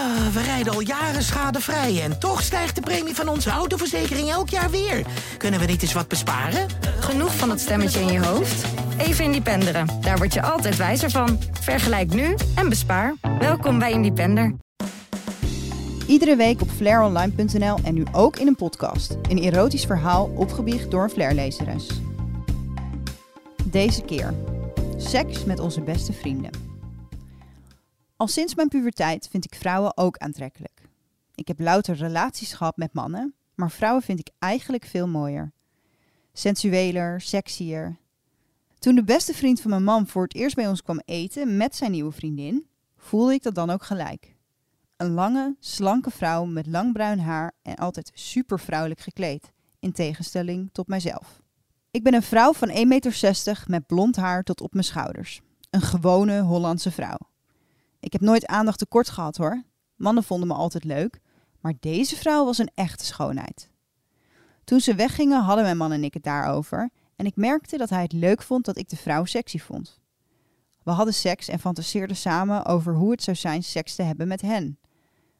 Ah, we rijden al jaren schadevrij en toch stijgt de premie van onze autoverzekering elk jaar weer. Kunnen we niet eens wat besparen? Genoeg van dat stemmetje in je hoofd? Even Independeren. Daar word je altijd wijzer van. Vergelijk nu en bespaar. Welkom bij Independer. Iedere week op flaironline.nl en nu ook in een podcast. Een erotisch verhaal opgebiecht door een flairlezeres. Deze keer. Seks met onze beste vrienden. Al sinds mijn puberteit vind ik vrouwen ook aantrekkelijk. Ik heb louter relaties gehad met mannen, maar vrouwen vind ik eigenlijk veel mooier. Sensueler, sexier. Toen de beste vriend van mijn man voor het eerst bij ons kwam eten met zijn nieuwe vriendin, voelde ik dat dan ook gelijk. Een lange, slanke vrouw met lang bruin haar en altijd super vrouwelijk gekleed, in tegenstelling tot mijzelf. Ik ben een vrouw van 1,60 meter met blond haar tot op mijn schouders. Een gewone Hollandse vrouw. Ik heb nooit aandacht tekort gehad hoor. Mannen vonden me altijd leuk, maar deze vrouw was een echte schoonheid. Toen ze weggingen hadden mijn man en ik het daarover en ik merkte dat hij het leuk vond dat ik de vrouw sexy vond. We hadden seks en fantaseerden samen over hoe het zou zijn seks te hebben met hen.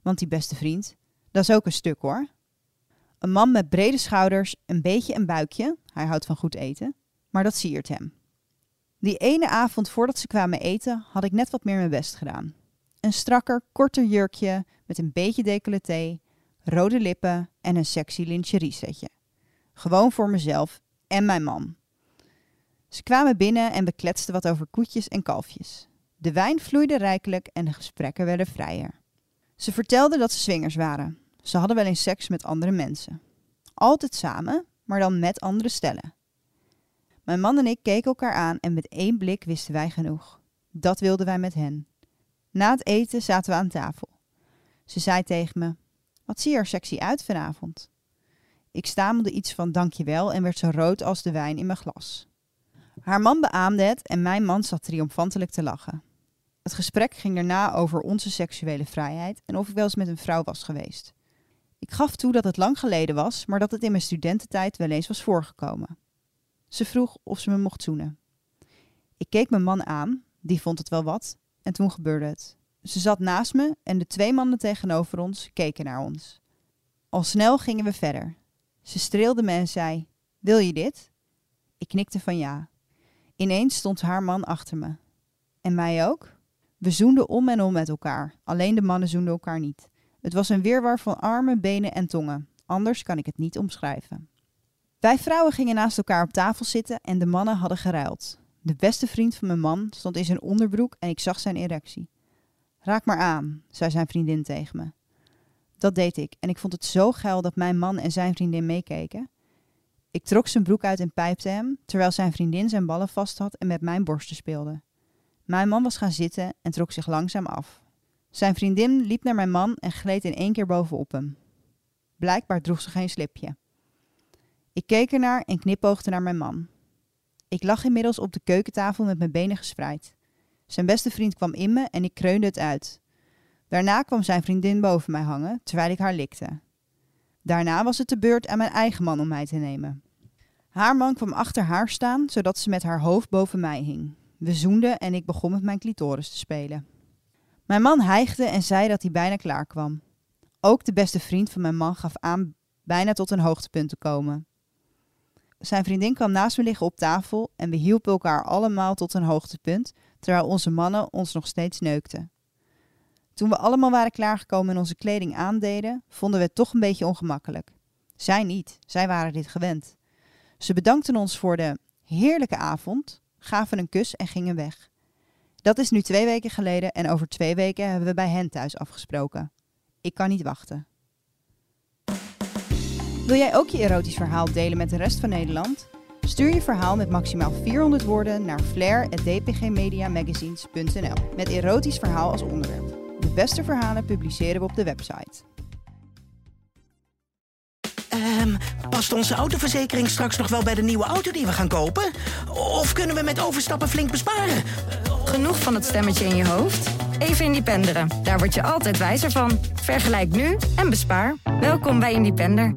Want die beste vriend, dat is ook een stuk hoor. Een man met brede schouders, een beetje een buikje, hij houdt van goed eten, maar dat siert hem. Die ene avond voordat ze kwamen eten had ik net wat meer mijn best gedaan. Een strakker, korter jurkje met een beetje decolleté, rode lippen en een sexy lingerie setje. Gewoon voor mezelf en mijn man. Ze kwamen binnen en bekletsten wat over koetjes en kalfjes. De wijn vloeide rijkelijk en de gesprekken werden vrijer. Ze vertelden dat ze swingers waren. Ze hadden wel eens seks met andere mensen. Altijd samen, maar dan met andere stellen. Mijn man en ik keken elkaar aan en met één blik wisten wij genoeg. Dat wilden wij met hen. Na het eten zaten we aan tafel. Ze zei tegen me: Wat zie je er sexy uit vanavond? Ik stamelde iets van dankjewel en werd zo rood als de wijn in mijn glas. Haar man beaamde het en mijn man zat triomfantelijk te lachen. Het gesprek ging daarna over onze seksuele vrijheid en of ik wel eens met een vrouw was geweest. Ik gaf toe dat het lang geleden was, maar dat het in mijn studententijd wel eens was voorgekomen. Ze vroeg of ze me mocht zoenen. Ik keek mijn man aan, die vond het wel wat, en toen gebeurde het. Ze zat naast me en de twee mannen tegenover ons keken naar ons. Al snel gingen we verder. Ze streelde me en zei: Wil je dit? Ik knikte van ja. Ineens stond haar man achter me. En mij ook? We zoenden om en om met elkaar. Alleen de mannen zoenden elkaar niet. Het was een weerwar van armen, benen en tongen. Anders kan ik het niet omschrijven. Wij vrouwen gingen naast elkaar op tafel zitten en de mannen hadden geruild. De beste vriend van mijn man stond in zijn onderbroek en ik zag zijn erectie. Raak maar aan, zei zijn vriendin tegen me. Dat deed ik en ik vond het zo geil dat mijn man en zijn vriendin meekeken. Ik trok zijn broek uit en pijpte hem, terwijl zijn vriendin zijn ballen vast had en met mijn borsten speelde. Mijn man was gaan zitten en trok zich langzaam af. Zijn vriendin liep naar mijn man en gleed in één keer bovenop hem. Blijkbaar droeg ze geen slipje. Ik keek ernaar en knipoogde naar mijn man. Ik lag inmiddels op de keukentafel met mijn benen gespreid. Zijn beste vriend kwam in me en ik kreunde het uit. Daarna kwam zijn vriendin boven mij hangen, terwijl ik haar likte. Daarna was het de beurt aan mijn eigen man om mij te nemen. Haar man kwam achter haar staan, zodat ze met haar hoofd boven mij hing. We zoenden en ik begon met mijn clitoris te spelen. Mijn man hijgde en zei dat hij bijna klaar kwam. Ook de beste vriend van mijn man gaf aan bijna tot een hoogtepunt te komen. Zijn vriendin kwam naast me liggen op tafel en we hielpen elkaar allemaal tot een hoogtepunt, terwijl onze mannen ons nog steeds neukten. Toen we allemaal waren klaargekomen en onze kleding aandeden, vonden we het toch een beetje ongemakkelijk. Zij niet, zij waren dit gewend. Ze bedankten ons voor de heerlijke avond, gaven een kus en gingen weg. Dat is nu twee weken geleden en over twee weken hebben we bij hen thuis afgesproken. Ik kan niet wachten. Wil jij ook je erotisch verhaal delen met de rest van Nederland? Stuur je verhaal met maximaal 400 woorden naar flair.dpgmediamagazines.nl met erotisch verhaal als onderwerp. De beste verhalen publiceren we op de website. Ehm, past onze autoverzekering straks nog wel bij de nieuwe auto die we gaan kopen? Of kunnen we met overstappen flink besparen? Genoeg van het stemmetje in je hoofd? Even Independeren. Daar word je altijd wijzer van. Vergelijk nu en bespaar. Welkom bij Independer.